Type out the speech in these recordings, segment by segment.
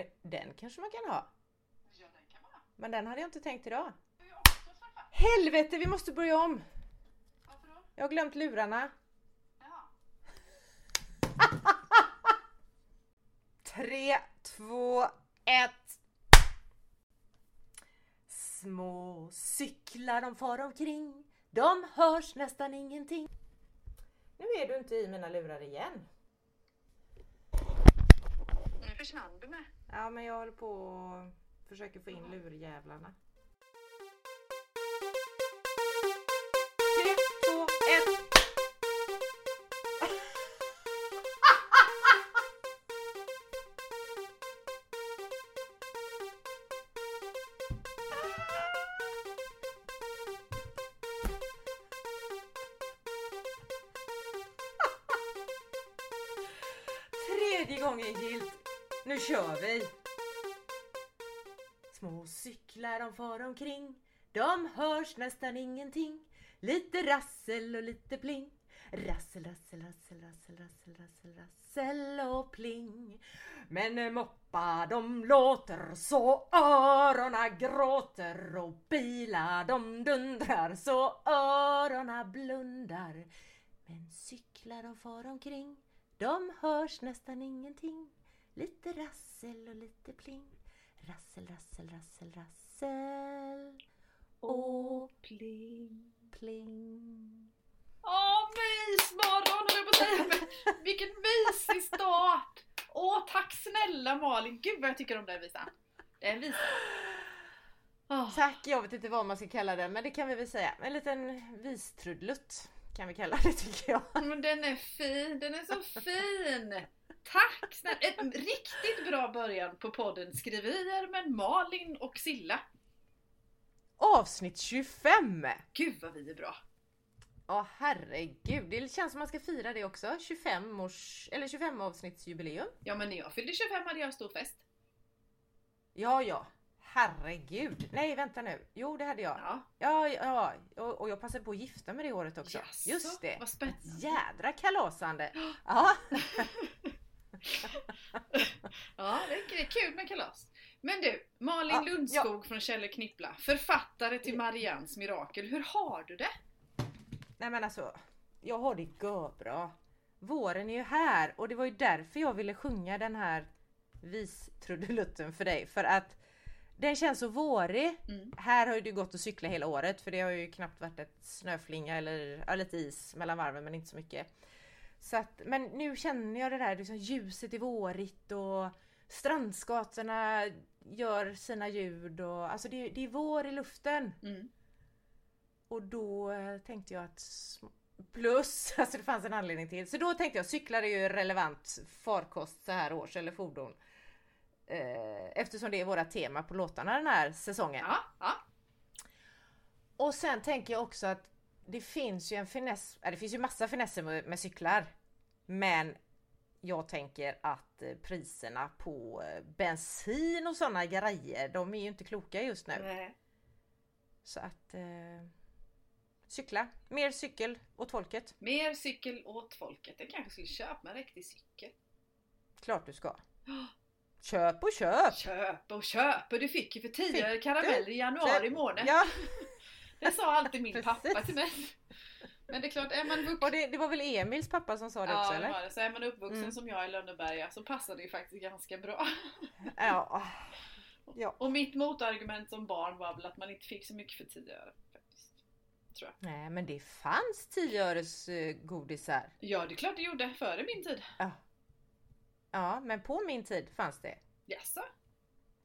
Malin, den kanske man kan ha. Ja, den kan man ha. Men den hade jag inte tänkt idag. Helvete, vi måste börja om! Varför då? Jag har glömt lurarna. Jaha. Tre, två, ett. Små cyklar de far omkring. De hörs nästan ingenting. Nu är du inte i mina lurar igen. Nu försvann du med. Ja, men jag håller på och försöker få in lurjävlarna. Tre, två, ett. Tredje gången gillt. Nu kör vi! Små cyklar de far omkring. De hörs nästan ingenting. Lite rassel och lite pling. Rassel, rassel, rassel, rassel, rassel, rassel, rassel och pling. Men moppa de låter så öronen gråter och bilar de dundrar så öronen blundar. Men cyklar de far omkring. De hörs nästan ingenting. Lite rassel och lite pling. Rassel, rassel, rassel, rassel. Och pling. pling. Åh, mysmorgon höll jag på att säga. Vilken mysig start! Åh, tack snälla Malin. Gud vad jag tycker om den visan. Den visan. Åh, Tack, jag vet inte vad man ska kalla den, men det kan vi väl säga. En liten vistrudelutt kan vi kalla det tycker jag. men den är fin. Den är så fin. Tack snälla. En riktigt bra början på podden Skriverier med Malin och Silla. Avsnitt 25! Gud vad vi är bra. Åh herregud, det känns som man ska fira det också. 25 års, eller 25 avsnittsjubileum. Ja men när jag fyllde 25 hade jag stor fest. Ja, ja. Herregud. Nej, vänta nu. Jo, det hade jag. Ja. Ja, ja. Och, och jag passade på att gifta mig det året också. Jaså, Just det. Vad spännande. Jädra kalasande! Ja. Ja, det är, kul med kalas. Men du, Malin Ja, Lundskog från Kjell Knippla, författare till Marians mirakel. Hur har du det? Nej men alltså, jag har det bra. Våren är ju här och det var ju därför jag ville sjunga den här vistrudelutten för dig. För att den känns så vårig. Mm. Här har ju du gått och cykla hela året för det har ju knappt varit ett snöflinga eller ja, lite is mellan varven men inte så mycket. Så att, men nu känner jag det där liksom, ljuset är vårigt och strandskatorna gör sina ljud och alltså det, det är vår i luften. Mm. Och då eh, tänkte jag att plus, alltså det fanns en anledning till. Så då tänkte jag cyklar är ju relevant farkost så här års eller fordon. Eh, eftersom det är våra tema på låtarna den här säsongen. Ja, ja. Och sen tänker jag också att det finns ju en finess, det finns ju massa finesser med, med cyklar. Men jag tänker att eh, priserna på eh, bensin och sådana grejer, de är ju inte kloka just nu. Nej. Så att eh, cykla, mer cykel åt folket. Mer cykel åt folket. Jag kanske skulle köpa en riktig cykel. Klart du ska. Köp och köp! Köp och köp! Du fick ju för 10 Fick öre du? karameller i januari månad. Ja, Det sa alltid min pappa till mig. Men det är klart, är man och vuxen det, det var väl Emils pappa som sa det Ja, också eller? var det. Så är man uppvuxen Mm. som jag i Lönneberga så passar det ju faktiskt ganska bra. Ja. ja. Och mitt motargument som barn var väl att man inte fick så mycket för 10 öre. Nej men det fanns 10 öres eh, godisar. Ja, det är klart det gjorde före min tid. Ja. ja, men på min tid fanns det. Jaså?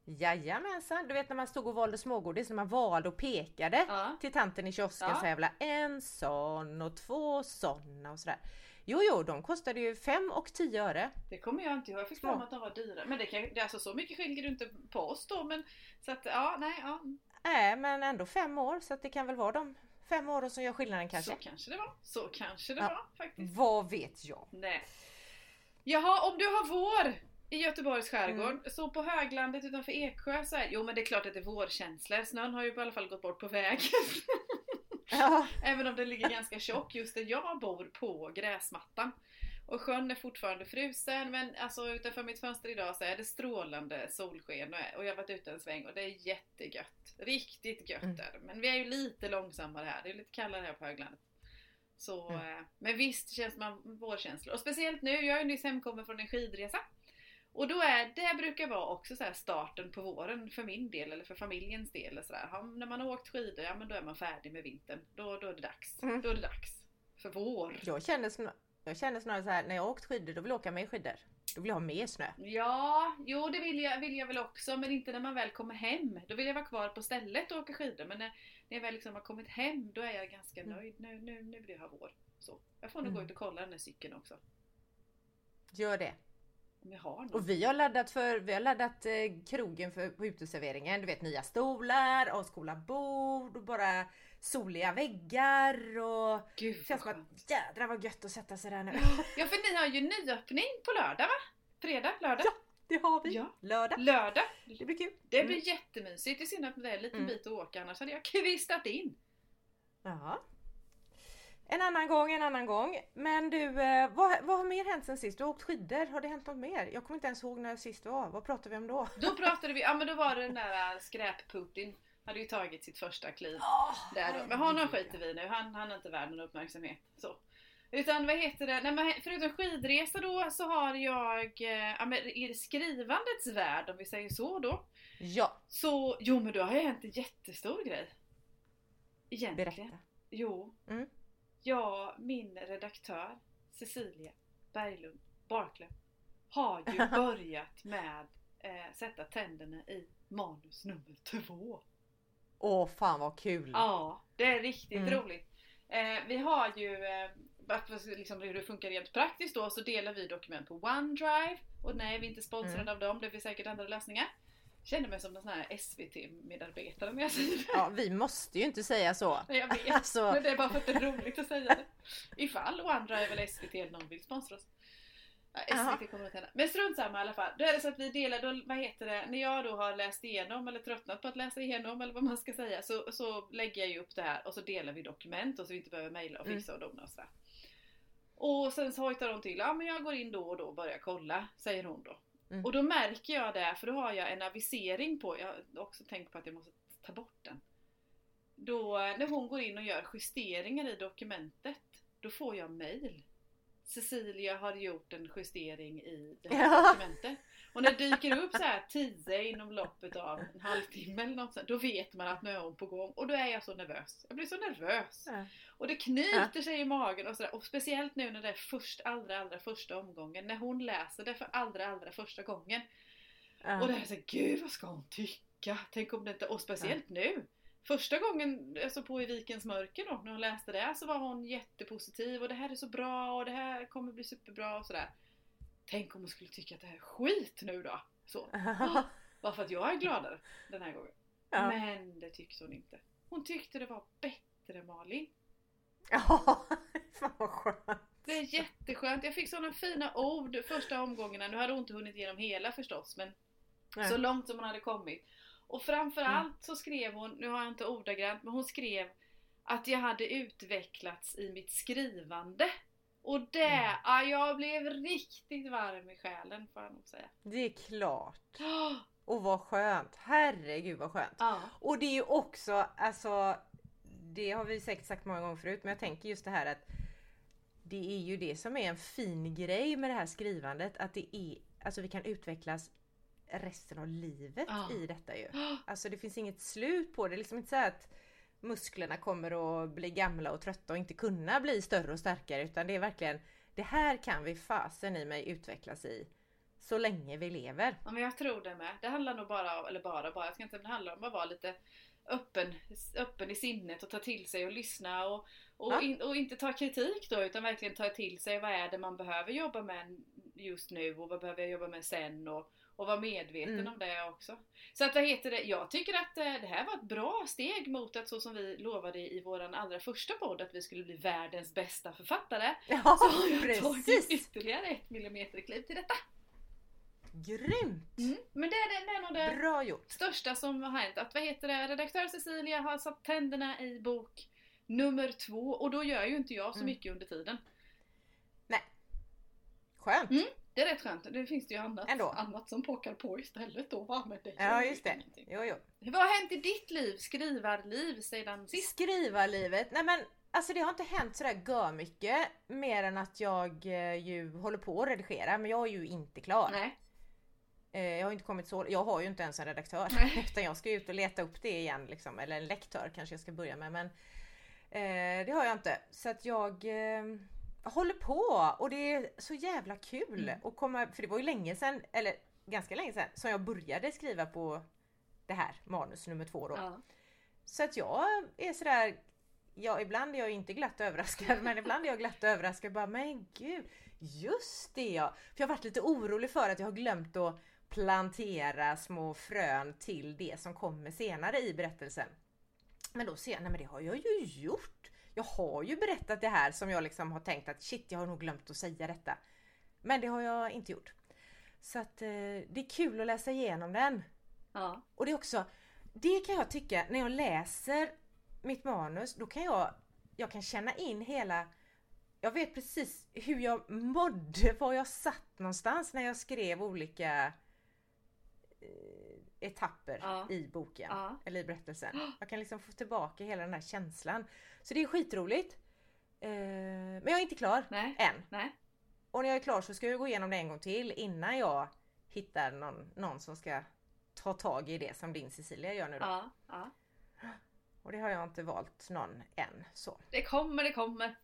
Jajamensan, du vet när man stod och valde smågodis, när man valde och pekade Ja. till tanten i kiosken Ja. så jävla en sån och två såna och sådär. Jo, jo, de kostade ju 5 och 10 öre. Det kommer jag inte ihåg. Jag fick för mig att de var dyra. Men det, kan, det är alltså så mycket skiljer det inte på oss då. Men så att ja, nej, ja. Nej, men ändå fem år så att det kan väl vara de fem åren som gör skillnaden kanske. Så kanske det var. Så kanske det Ja. var faktiskt. Vad vet jag? Nej. Jaha, om du har vår i Göteborgs skärgård, Mm. så på höglandet utanför Eksjö så är, Jo men det är klart att det är vårkänslor. Snön har ju i alla fall gått bort på vägen. Ja, Även om den ligger ganska tjock just där jag bor på gräsmattan. Och sjön är fortfarande frusen men alltså utanför mitt fönster idag så är det strålande solsken och jag har varit ute en sväng och det är jättegött. Riktigt gött Mm. är det. Men vi är ju lite långsammare här. Det är lite kallare här på höglandet. Så, Mm. eh, men visst känns man vårkänslor. Och speciellt nu, jag är ju nyss hemkommen från en skidresa. Och då är det brukar vara också så här starten på våren för min del eller för familjens del. Eller så där. Ja, när man har åkt skidor, ja men då är man färdig med vintern. Då, då är det dags. Mm. Då är det dags. För vår. Jag känner, snar, jag känner snarare så här när jag har åkt skidor då vill jag åka mer skidor. Då vill jag ha mer snö. Ja, jo det vill jag, vill jag väl också men inte när man väl kommer hem. Då vill jag vara kvar på stället och åka skidor men när, när jag väl liksom har kommit hem då är jag ganska Mm. nöjd. Nu, nu, nu vill jag ha vår. Så. Jag får nog Mm. gå ut och kolla den där cykeln också. Gör det. Om jag har. Och vi har laddat för, vi har laddat eh, krogen för, på uteserveringen. Du vet nya stolar, avskolade bord och bara soliga väggar och Gud känns vad som att jädrar vad gött att sätta sig där nu. Ja för ni har ju nyöppning på lördag va? Fredag, lördag, Ja. Det har vi. Ja. Lördag. lördag. Det blir kul. Det Mm. blir jättemysigt. Det är synd att det är en liten Mm. bit att åka annars hade jag kvistat in. Ja. En annan gång, en annan gång. Men du, eh, vad, vad har mer hänt sen sist? Du har åkt skidor. Har det hänt något mer? Jag kommer inte ens ihåg när jag sist var. Vad pratade vi om då? Då pratade vi, ja men då var det den där skräp-Putin. Hade ju tagit sitt första kliv. Där då. Men honom skiter vi nu, han, han har inte värd någon uppmärksamhet. Så. Utan vad heter det, Nej, men förutom skidresa då så har jag, eh, ja, men i skrivandets värld om vi säger så då. Ja, Så, jo men då har jag hänt en jättestor grej. Egentligen. berätta. Jo. Mm. Ja, min redaktör Cecilia Berglund Barklöv har ju börjat med eh, sätta tänderna i manus nummer två. Åh fan vad kul! Ja, det är riktigt Mm. roligt. Eh, vi har ju, eh, liksom hur det funkar rent praktiskt då, så delar vi dokument på OneDrive. Och nej, vi är inte sponsrade Mm. av dem, det finns säkert andra lösningar. Känner mig som en sån här SVT-medarbetare när jag säger det. Ja, vi måste ju inte säga så. Nej, jag vet. Alltså, Men det är bara för att det är roligt att säga det. Ifall OneDrive eller SVT eller någon vill sponsra oss. Ja. SVT kommer att hända. Men strunt samma i alla fall. Då är det så att vi delar, då, vad heter det, när jag då har läst igenom eller tröttnat på att läsa igenom eller vad man ska säga så, så lägger jag ju upp det här och så delar vi dokument och så vi inte behöver mejla och fixa och dona och sådär. Och sen så hojtar hon till, ja men jag går in då och då och börjar kolla, säger hon då. Mm. Och då märker jag det, för då har jag en avisering på, jag har också tänkt på att jag måste ta bort den. Då, när hon går in och gör justeringar i dokumentet, då får jag mail. Cecilia har gjort en justering i det här Ja. dokumentet. Och när det dyker upp så här 10 inom loppet av en halvtimme eller något sånt, då vet man att nu är hon på gång. Och då är jag så nervös. Jag blir så nervös. Ja. Och det knyter sig i magen och sådär. Och speciellt nu när det är först, allra, allra första omgången. När hon läser det för allra, allra första gången. ja. Och det är så här, gud vad ska hon tycka? Tänk om det inte, och speciellt nu. Första gången jag såg på i Vikens mörker då, när hon läste det, så var hon jättepositiv och det här är så bra och det här kommer bli superbra och sådär. Tänk om hon skulle tycka att det här är skit nu då? Så. Bara för att jag är gladare den här gången. Ja. Men det tyckte hon inte. Hon tyckte det var bättre Malin. Ja, fan vad skönt. Det är jätteskönt. Jag fick sådana fina ord första omgångarna. Nu hade hon inte hunnit igenom hela förstås men Nej. så långt som hon hade kommit. Och framförallt så skrev hon, nu har jag inte ordagrant, men hon skrev att jag hade utvecklats i mitt skrivande. Och det, Mm. ja, jag blev riktigt varm i själen får jag nog säga. Det är klart. Och vad skönt. Herregud vad skönt. ja. Och det är ju också, alltså det har vi säkert sagt många gånger förut men jag tänker just det här att det är ju det som är en fin grej med det här skrivandet att det är, alltså vi kan utvecklas resten av livet Ja. i detta ju. Alltså det finns inget slut på det. Det är liksom inte så att musklerna kommer att bli gamla och trötta och inte kunna bli större och starkare utan det är verkligen det här kan vi fasen i mig utvecklas i så länge vi lever. Ja men jag tror det med. Det handlar nog bara om, eller bara bara, jag ska inte det handlar om att vara lite öppen, öppen i sinnet och ta till sig och lyssna och, och, Ja. in, och inte ta kritik då utan verkligen ta till sig vad är det man behöver jobba med just nu och vad behöver jag jobba med sen och, och vara medveten Mm. om det också. Så att vad heter det, jag tycker att eh, det här var ett bra steg mot att så som vi lovade i våran allra första podd att vi skulle bli världens bästa författare. Ja Så har jag tagit precis! ytterligare ett millimeterkliv till detta. Grymt! Mm. Men det är, det är nog det Bra gjort! största som har hänt. Att vad heter det, redaktör Cecilia har satt tänderna i bok nummer två och då gör ju inte jag så Mm. mycket under tiden. Nej. skönt. Mm. Det är rätt skönt. Det finns det ju annat, Ändå. annat som pockar på istället då va? Men det Ja just det. Jo, jo. Vad har hänt i ditt liv, skrivarliv, sedan sist? Skrivarlivet, nej men alltså det har inte hänt sådär gör mycket mer än att jag eh, ju håller på att redigera men jag är ju inte klar. Nej. Eh, jag har inte kommit så, jag har ju inte ens en redaktör Nej. utan jag ska ut och leta upp det igen liksom, eller en lektör kanske jag ska börja med men eh, det har jag inte. Så att jag eh, håller på och det är så jävla kul Mm. att komma, för det var ju länge sedan, eller ganska länge sedan som jag började skriva på det här manus nummer två då. Ja. Så att jag är sådär, ja ibland är jag inte glatt överraskad men ibland är jag glatt överraskad bara men gud, just det ja. För jag har varit lite orolig för att jag har glömt att plantera små frön till det som kommer senare i berättelsen. Men då ser jag, nej men det har jag ju gjort. Jag har ju berättat det här som jag liksom har tänkt att shit jag har nog glömt att säga detta. Men det har jag inte gjort. Så att eh, det är kul att läsa igenom den. Ja. Och det är också, det kan jag tycka när jag läser mitt manus, då kan jag, jag kan känna in hela, jag vet precis hur jag mådde, var jag satt någonstans när jag skrev olika eh, etapper Ja. i boken, Ja. eller i berättelsen. Jag kan liksom få tillbaka hela den här känslan. Så det är skitroligt. Eh, men jag är inte klar Nej. än. Nej. Och när jag är klar så ska jag gå igenom det en gång till innan jag hittar någon, någon som ska ta tag i det som din Cecilia gör nu då. Ja. ja. Och det har jag inte valt någon än. Så. Det kommer, det kommer.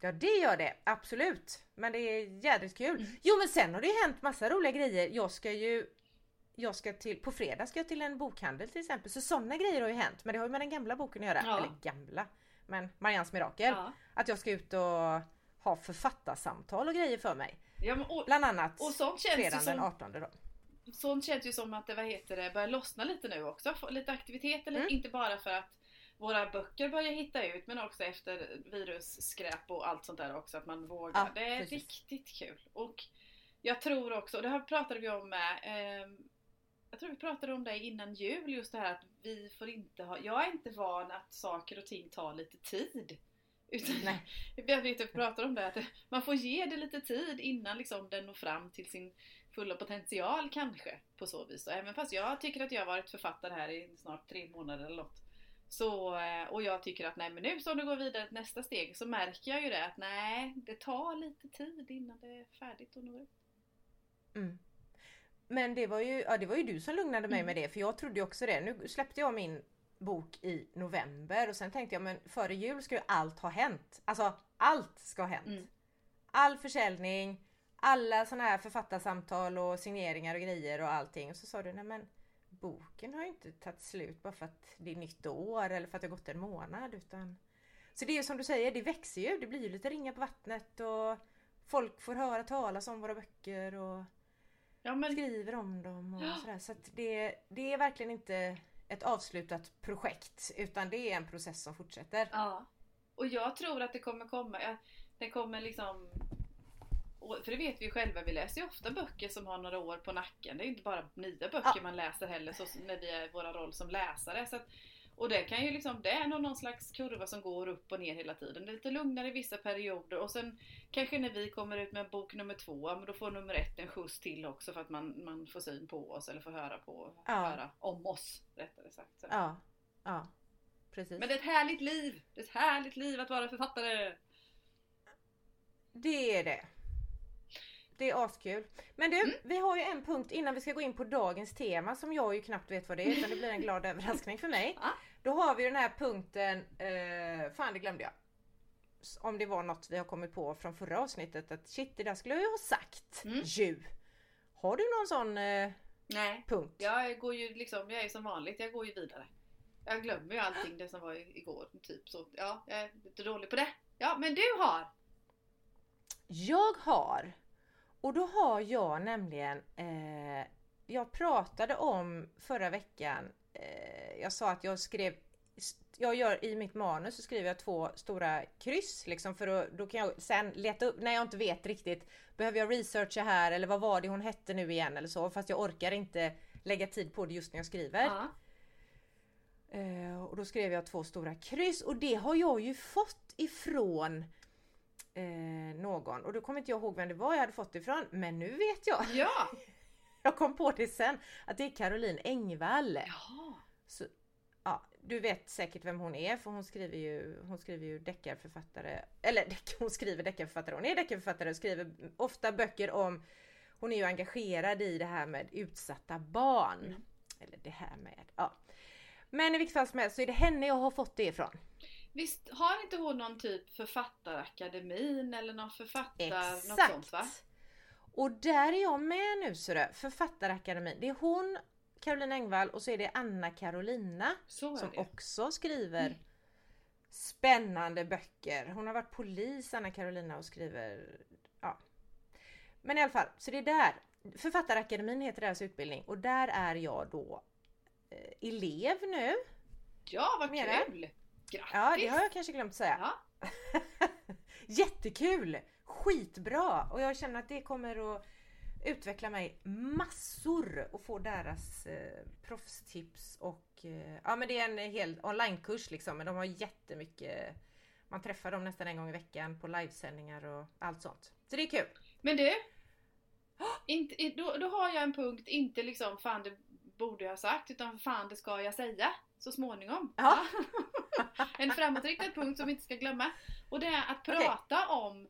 Ja det gör det, absolut. Men det är jädrigt kul. Mm. Jo men sen har det ju hänt massa roliga grejer. Jag ska ju jag ska till, på fredag ska jag till en bokhandel till exempel. Så sådana grejer har ju hänt. Men det har ju med den gamla boken att göra. Ja. Eller gamla. Men Marians mirakel. Ja. Att jag ska ut och ha författarsamtal och grejer för mig. Ja, men, och, Bland annat och sånt känns fredagen den som 18 då. sånt känns ju som att det vad heter det, börjar lossna lite nu också. Lite aktivitet, eller Mm. inte bara för att våra böcker börjar hitta ut men också efter virusskräp och allt sånt där också. Att man vågar. Ja, det är precis. riktigt kul. Och jag tror också, och det här pratade vi om med ehm, jag tror vi pratade om det innan jul, just det här att vi får inte ha, jag är inte van att saker och ting tar lite tid. Utan, Nej. jag vet att vi pratade om det, att man får ge det lite tid innan liksom den når fram till sin fulla potential kanske på så vis. Och även fast jag tycker att jag har varit författare här i snart tre månader eller något. Så, eh, och jag tycker att nej men nu som det går vidare till nästa steg så märker jag ju det att nej, det tar lite tid innan det är färdigt och når ut. Mm. Men det var, ju, ja, det var ju du som lugnade mig Mm. med det för jag trodde ju också det. Nu släppte jag min bok i november och sen tänkte jag men före jul ska ju allt ha hänt. Alltså allt ska ha hänt. Mm. All försäljning, alla sådana här författarsamtal och signeringar och grejer och allting. Och så sa du nej men boken har ju inte tagit slut bara för att det är nytt år eller för att det har gått en månad utan Så det är ju som du säger, det växer ju. Det blir ju lite ringar på vattnet och folk får höra talas om våra böcker och Ja men skriver om dem och Ja. sådär. Så det, det är verkligen inte ett avslutat projekt utan det är en process som fortsätter. Ja. Och jag tror att det kommer komma, det kommer liksom för det vet vi ju själva, vi läser ju ofta böcker som har några år på nacken. Det är inte bara nya böcker Ja. man läser heller så när vi är i vår roll som läsare. Så att, och det kan ju liksom, det är någon slags kurva som går upp och ner hela tiden. Det är lite lugnare i vissa perioder och sen kanske när vi kommer ut med bok nummer två, men då får nummer ett en skjuts till också för att man, man får syn på oss eller får höra på, Ja. höra om oss rättare sagt. Så. Ja, ja. Precis. Men det är ett härligt liv! Det är ett härligt liv att vara författare! Det är det. Det är askul. Men du, Mm. vi har ju en punkt innan vi ska gå in på dagens tema som jag ju knappt vet vad det är utan det blir en glad överraskning för mig. Ja. Då har vi den här punkten, eh, fan det glömde jag. Om det var något vi har kommit på från förra avsnittet att shit det där skulle jag ju ha sagt Mm. ju. Har du någon sån eh, Nej, punkt? jag går ju liksom, jag är som vanligt, jag går ju vidare. Jag glömmer ju allting det som var igår, typ så. Ja, jag är lite dålig på det. Ja, men du har! Jag har. Och då har jag nämligen, eh, jag pratade om förra veckan, eh, jag sa att jag skrev, jag gör i mitt manus så skriver jag två stora kryss liksom för att, då kan jag sen leta upp, när jag inte vet riktigt, behöver jag researcha här eller vad var det hon hette nu igen eller så, fast jag orkar inte lägga tid på det just när jag skriver. Ja. Eh, och då skrev jag två stora kryss och det har jag ju fått ifrån eh, någon och då kommer inte jag ihåg vem det var jag hade fått det ifrån men nu vet jag. Ja! Jag kom på det sen att det är Caroline Engvall. Jaha. Så, ja, du vet säkert vem hon är för hon skriver ju, hon skriver ju deckarförfattare. Eller deck, hon skriver deckarförfattare. Hon är deckarförfattare och skriver ofta böcker om Hon är ju engagerad i det här med utsatta barn. Mm. Eller det här med, ja. Men i vilket fall som helst så är det henne jag har fått det ifrån. Visst har inte hon någon typ författarakademin eller någon författar... Något Exakt! sånt va? Och där är jag med nu så det, Författarakademin. Det är hon, Caroline Engvall och så är det Anna Carolina som det. också skriver Mm. spännande böcker. Hon har varit polis Anna Carolina och skriver, ja. Men i alla fall, så det är där. Författarakademin heter deras utbildning och där är jag då eh, elev nu. Ja, vad Mera? kul! Grattis! Ja, det har jag kanske glömt säga. Ja. Jättekul! Skitbra! Och jag känner att det kommer att utveckla mig massor och få deras eh, proffstips och eh, ja men det är en hel onlinekurs liksom men de har jättemycket man träffar dem nästan en gång i veckan på livesändningar och allt sånt. Så det är kul! Men du, inte, då, då har jag en punkt, inte liksom fan det borde jag ha sagt, utan fan det ska jag säga så småningom. Ja. en framåtriktad punkt som vi inte ska glömma. Och det är att prata om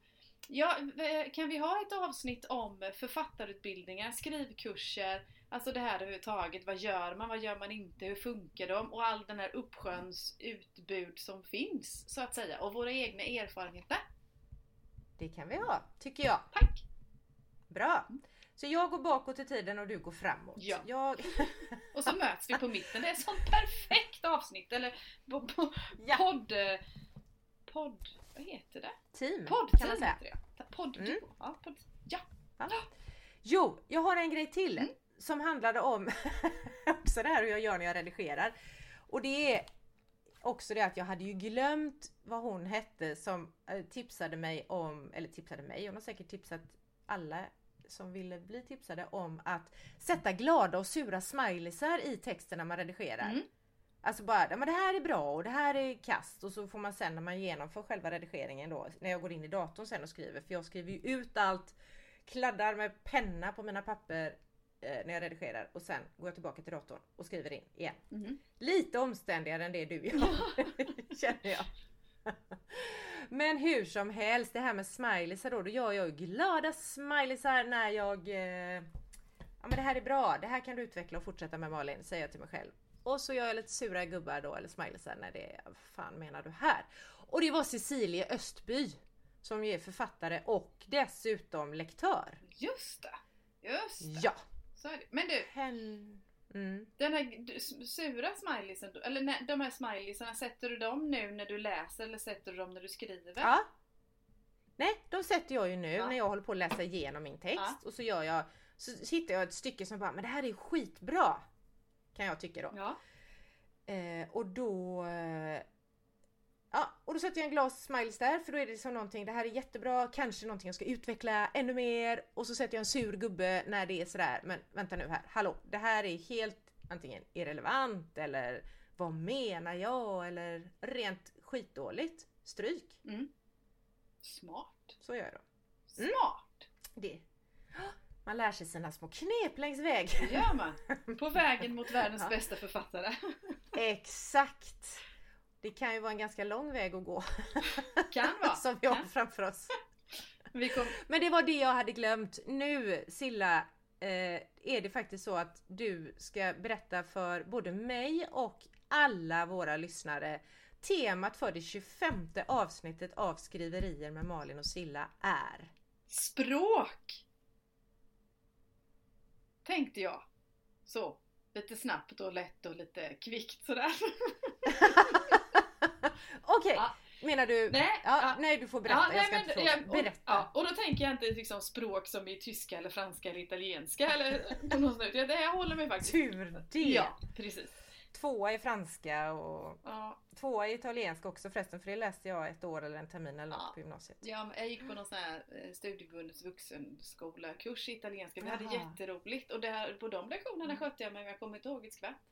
Ja, eh, kan vi ha ett avsnitt om författarutbildningar, skrivkurser, alltså det här överhuvudtaget. Vad gör man, vad gör man inte, hur funkar de? Och all den här uppsjöns utbud som finns, så att säga. Och våra egna erfarenheter. Det kan vi ha, tycker jag. Tack! Bra! Så jag går bakåt i tiden och du går framåt. Ja. Jag... Och så möts vi på mitten. Det är sånt perfekt avsnitt. Eller på, på Ja. podd... Podd... Vad heter det? Team Poddteam kan man säga. Podd... Mm. Ja, podd... ja. Jo, jag har en grej till Mm. som handlade om också det här hur jag gör när jag redigerar. Och det är också det att jag hade ju glömt vad hon hette som eh, tipsade mig om, eller tipsade mig, hon har säkert tipsat alla som ville bli tipsade om att sätta glada och sura smileysar i texten när man redigerar. Mm. Alltså bara, men det här är bra och det här är kast och så får man sen när man genomför själva redigeringen då, när jag går in i datorn sen och skriver, för jag skriver ju ut allt, kladdar med penna på mina papper eh, när jag redigerar och sen går jag tillbaka till datorn och skriver in igen. Mhm. Lite omständigare än det du gör, känner jag. Men hur som helst, det här med smileysar då, då gör jag ju glada smileysar när jag eh, Ja men det här är bra, det här kan du utveckla och fortsätta med Malin, säger jag till mig själv. Och så gör jag lite sura gubbar då, eller smileysar när det är, vad fan menar du här? Och det var Cecilie Östby som ju är författare och dessutom lektör. Just det! Just det! Ja! Så är det. Men du, Hen... Mm. den här sura smileysen, eller när, de här smileysarna, sätter du dem nu när du läser eller sätter du dem när du skriver? Ja. Nej, de sätter jag ju nu Ja. när jag håller på att läsa igenom min text Ja. och så gör jag så hittar jag ett stycke som bara, men det här är skitbra! Kan jag tycka då. Ja. Eh, och då eh, Ja, och då sätter jag en glas smileys där för då är det som någonting, det här är jättebra, kanske någonting jag ska utveckla ännu mer och så sätter jag en sur gubbe när det är sådär, men vänta nu här, hallå, det här är helt antingen irrelevant eller vad menar jag eller rent skitdåligt. Stryk! Mm. Smart. Så gör jag då. Mm. Smart! Det. Man lär sig sina små knep längs väg. Det gör man. På vägen mot världens Ja. bästa författare. Exakt! Det kan ju vara en ganska lång väg att gå Kan vara. som vi har Kan. framför oss. Vi kom... Men det var det jag hade glömt. Nu Silla eh, är det faktiskt så att du ska berätta för både mig och alla våra lyssnare Temat för det 25 avsnittet av Skriverier med Malin och Silla är Språk! Tänkte jag. Så. Lite snabbt och lätt och lite kvickt sådär. Okej, Ja. menar du? Nej, ja, ja. nej du får berätta, jag ska inte fråga. jag- och, Berätta. Och då tänker jag inte liksom språk som i tyska eller franska eller italienska eller på något sätt. Jag, jag håller mig faktiskt... Tur det! Ja, precis. Tvåa i franska och Ja, tvåa i italienska också förresten för det läste jag ett år eller en termin eller Ja. på gymnasiet. ja, jag gick på någon sån här eh, studieförbundets vuxenskola kurs i italienska. Vi hade jätteroligt och där, på de lektionerna skötte jag mig men jag kommer inte ihåg ett skvatt.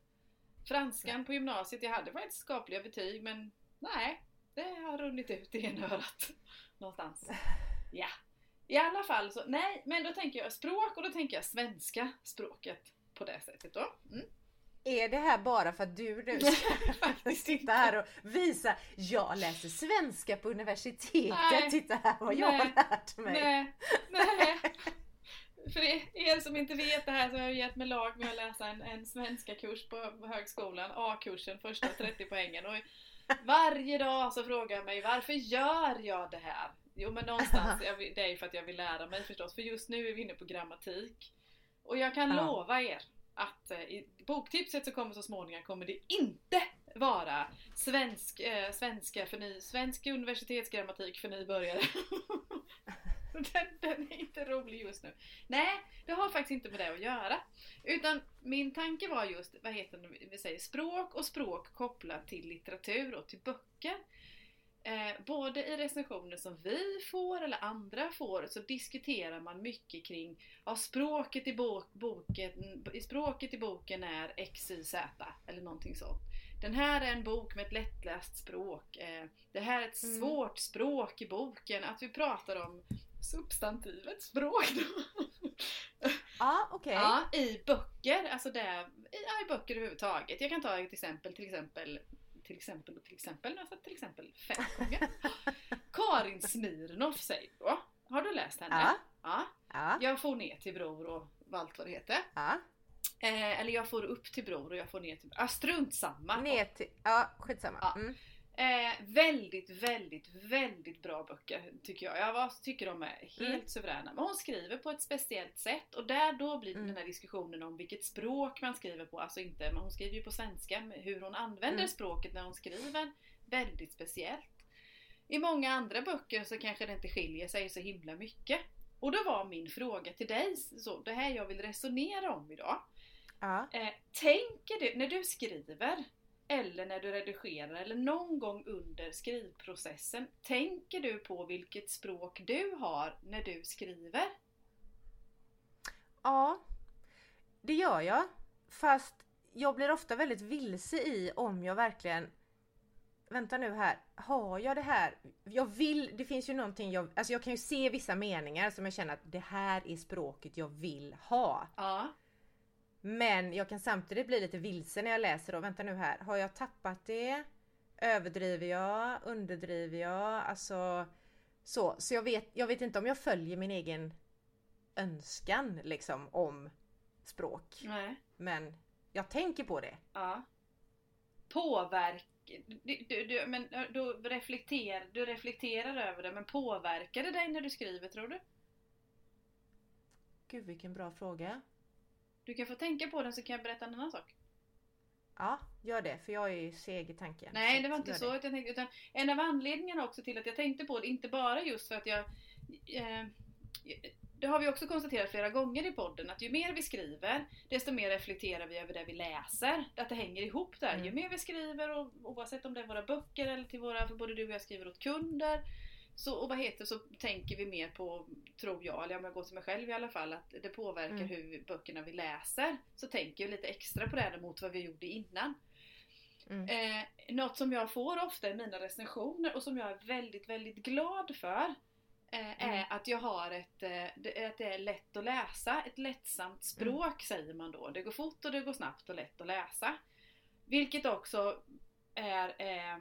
Franskan på gymnasiet, jag hade faktiskt skapliga betyg men nej. det har runnit ut i ena örat. Någonstans. Ja. I alla fall så, nej, men då tänker jag språk och då tänker jag svenska språket på det sättet då. Mm. Är det här bara för att du nu ska sitta här och visa, jag läser svenska på universitetet, Nej. titta här vad jag har lärt mig. Nej, nej. För er som inte vet det här så har jag gett mig lag med att läsa en, en svenska kurs på högskolan, A-kursen, första 30 poängen. Och varje dag så frågar jag mig varför gör jag det här? Jo men någonstans, jag det är ju för att jag vill lära mig förstås, för just nu är vi inne på grammatik. Och jag kan Ja. lova er att eh, i boktipset som kommer så småningom kommer det inte vara svensk, eh, svenska för ny, svensk universitetsgrammatik för nybörjare. den, den är inte rolig just nu. Nej, det har faktiskt inte med det att göra. Utan min tanke var just, vad heter det, vi säger språk och språk kopplat till litteratur och till böcker. Eh, både i recensioner som vi får eller andra får så diskuterar man mycket kring ja, språket, i bok, boken, språket i boken är XYZ eller någonting sånt. Den här är en bok med ett lättläst språk. Eh, det här är ett Mm. svårt språk i boken. Att vi pratar om substantivet språk då. Ja, okej. Ja, i böcker, alltså det, i, ja, i böcker överhuvudtaget. Jag kan ta ett exempel, till exempel, till exempel och till exempel, nu har jag sagt till exempel fem gånger. Karin Smirnoff säger då. Har du läst henne? Ja. ja. Ja, Jag får ner till Bror och allt vad det heter. ja. Eh, eller jag får upp till Bror och jag får ner till Ah, strunt samma. Ner till, ja skitsamma. Ja. Mm. Eh, väldigt, väldigt, väldigt bra böcker tycker jag. Jag var, tycker de är helt Mm. suveräna. Men hon skriver på ett speciellt sätt och där då blir Mm. den här diskussionen om vilket språk man skriver på. Alltså inte, men hon skriver ju på svenska. Hur hon använder Mm. språket när hon skriver. Väldigt speciellt. I många andra böcker så kanske det inte skiljer sig så himla mycket. Och då var min fråga till dig, så det här jag vill resonera om idag. Ja. Eh, tänker du, när du skriver eller när du redigerar eller någon gång under skrivprocessen, tänker du på vilket språk du har när du skriver? ja, det gör jag. Fast jag blir ofta väldigt vilse i om jag verkligen Vänta nu här, har jag det här? Jag vill, det finns ju någonting jag, alltså jag kan ju se vissa meningar som jag känner att det här är språket jag vill ha. Ja. Men jag kan samtidigt bli lite vilse när jag läser och vänta nu här, har jag tappat det? Överdriver jag? Underdriver jag? Alltså så, så jag vet, jag vet inte om jag följer min egen önskan liksom om språk. Nej. Men jag tänker på det. Ja. Påverk... Du, du, du, men då reflekter, du reflekterar över det, men påverkar det dig när du skriver tror du? Gud vilken bra fråga. Du kan få tänka på den så kan jag berätta en annan sak. Ja, gör det för jag är ju seg i tanken. Nej, det var inte så att jag tänkte, utan en av anledningarna också till att jag tänkte på det, inte bara just för att jag eh, det har vi också konstaterat flera gånger i podden att ju mer vi skriver desto mer reflekterar vi över det vi läser. Att det hänger ihop där. Mm. Ju mer vi skriver och oavsett om det är våra böcker eller till våra, för både du och jag skriver åt kunder. Så, och vad heter så tänker vi mer på, tror jag, eller om jag går till mig själv i alla fall, att det påverkar Mm. hur böckerna vi läser. Så tänker jag llite extra på det mot vad vi gjorde innan. Mm. Eh, något som jag får ofta i mina recensioner och som jag är väldigt, väldigt glad för eh, är Mm. att jag har ett, eh, det, att det är lätt att läsa, ett lättsamt språk säger man då. Det går fort och det går snabbt och lätt att läsa. Vilket också är eh,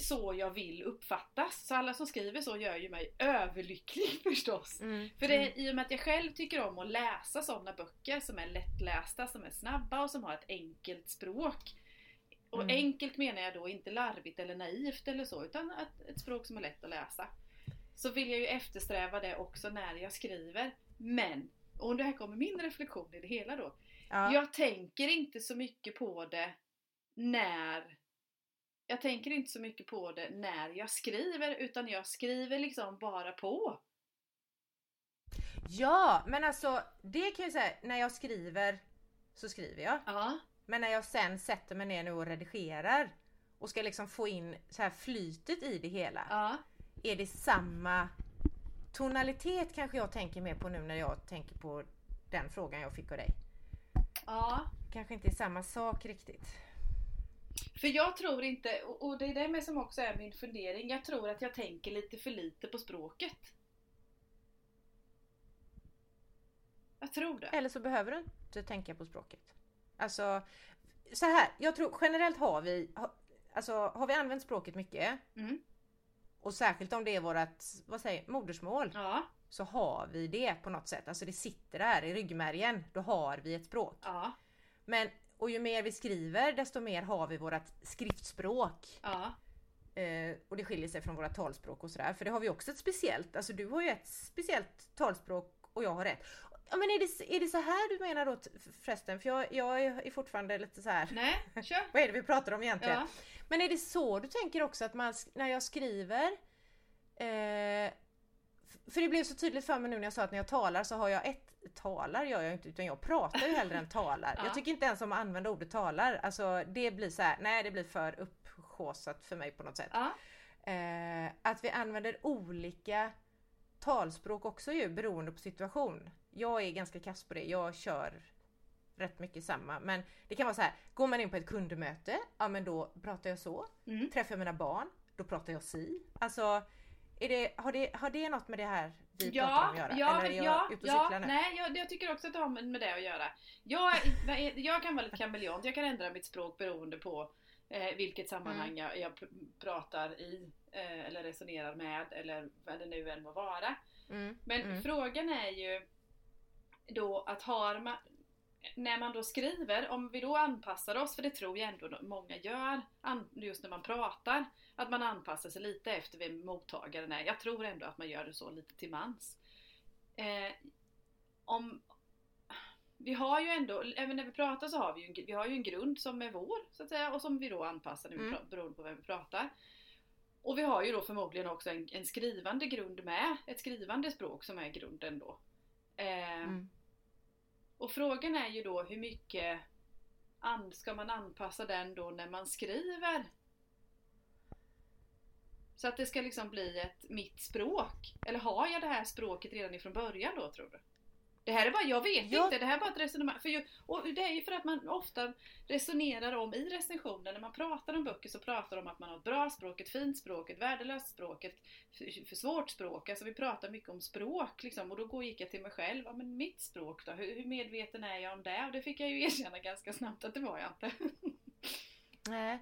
så jag vill uppfattas. Så alla som skriver så gör ju mig överlycklig förstås. Mm. För det är i och med att jag själv tycker om att läsa sådana böcker som är lättlästa, som är snabba och som har ett enkelt språk. Och Mm. enkelt menar jag då inte larvigt eller naivt eller så, utan ett, ett språk som är lätt att läsa. Så vill jag ju eftersträva det också när jag skriver. Men, och det här kommer min reflektion i det hela då. Ja. Jag tänker inte så mycket på det när jag tänker inte så mycket på det när jag skriver utan jag skriver liksom bara på. ja, men alltså det kan jag säga, när jag skriver så skriver jag. Ja. Men när jag sen sätter mig ner nu och redigerar och ska liksom få in så här flytet i det hela. Ja. Är det samma tonalitet kanske jag tänker mer på nu när jag tänker på den frågan jag fick av dig. Ja. Kanske inte är samma sak riktigt. För jag tror inte, och det är det med som också är min fundering, jag tror att jag tänker lite för lite på språket. Jag tror det. Eller så behöver du inte tänka på språket. Alltså, så här, jag tror generellt har vi, alltså har vi använt språket mycket Mm. och särskilt om det är vårt, vad säger modersmål, Ja, så har vi det på något sätt. Alltså det sitter där i ryggmärgen, då har vi ett språk. ja, Men, och ju mer vi skriver desto mer har vi vårt skriftspråk. ja. Eh, och det skiljer sig från våra talspråk och sådär. För det har vi också ett speciellt, alltså du har ju ett speciellt talspråk och jag har ett. Ja men är det, är det så här du menar då förresten? För jag, jag är fortfarande lite så här. Nej, kör. vad är det vi pratar om egentligen? Ja. Men är det så du tänker också att man, när jag skriver eh, För det blev så tydligt för mig nu när jag sa att när jag talar så har jag ett Talar gör jag inte utan jag pratar ju hellre än talar. Ja. Jag tycker inte ens om att använda ordet talar. Alltså det blir så här, nej det blir för upphaussat för mig på något sätt. Ja, Eh, att vi använder olika talspråk också ju beroende på situation. Jag är ganska kass på det. Jag kör rätt mycket samma. Men det kan vara så här, går man in på ett kundmöte, ja men då pratar jag så. mm. Träffar jag mina barn, då pratar jag si. Alltså, är det, har, det, har det något med det här vi pratar om Ja, att göra? ja, Eller är jag ja, ute och ja, cyklar nu? nej jag, jag tycker också att det har med det att göra. Jag, jag kan vara lite kameleont, jag kan ändra mitt språk beroende på eh, vilket sammanhang Mm. jag, jag pr- pratar i eh, eller resonerar med eller vad det nu än må vara. Mm, Men mm. frågan är ju då att har man när man då skriver, om vi då anpassar oss, för det tror jag ändå många gör, just när man pratar, att man anpassar sig lite efter vem mottagaren är. Jag tror ändå att man gör det så lite till mans. Eh, om, vi har ju ändå, även när vi pratar så har vi ju vi har ju en grund som är vår, så att säga, och som vi då anpassar när vi Mm. beroende på vem vi pratar. Och vi har ju då förmodligen också en, en skrivande grund med, ett skrivande språk som är grunden då. Eh, Mm och frågan är ju då hur mycket an, ska man anpassa den då när man skriver? Så att det ska liksom bli ett mitt språk? Eller har jag det här språket redan ifrån början då tror du? Det här är bara, jag vet Ja. inte, det här är bara ett resonemang. För ju, och det är ju för att man ofta resonerar om i recensioner, när man pratar om böcker så pratar de om att man har ett bra språk, ett fint språk, ett värdelöst språk, ett för, svårt språk. Alltså vi pratar mycket om språk liksom och då går- gick jag till mig själv, ja men mitt språk då, hur, hur medveten är jag om det? Och det fick jag ju erkänna ganska snabbt att det var jag inte. Nej.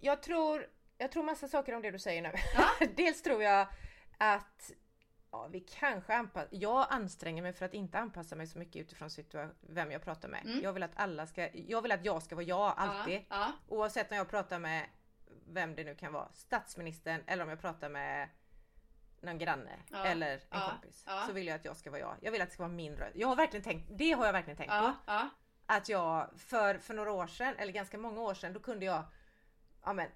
Jag tror, jag tror massa saker om det du säger nu. Ja. Dels tror jag att ja, vi kanske anpassar... Jag anstränger mig för att inte anpassa mig så mycket utifrån vem jag pratar med. Mm. Jag vill att alla ska... Jag vill att jag ska vara jag alltid. Ja, ja. Oavsett om jag pratar med vem det nu kan vara. Statsministern eller om jag pratar med någon granne Ja, eller en ja, kompis. ja. Så vill jag att jag ska vara jag. Jag vill att det ska vara min röst. Jag har verkligen tänkt, det har jag verkligen tänkt på att jag för, för några år sedan, eller ganska många år sedan, då kunde jag ja men,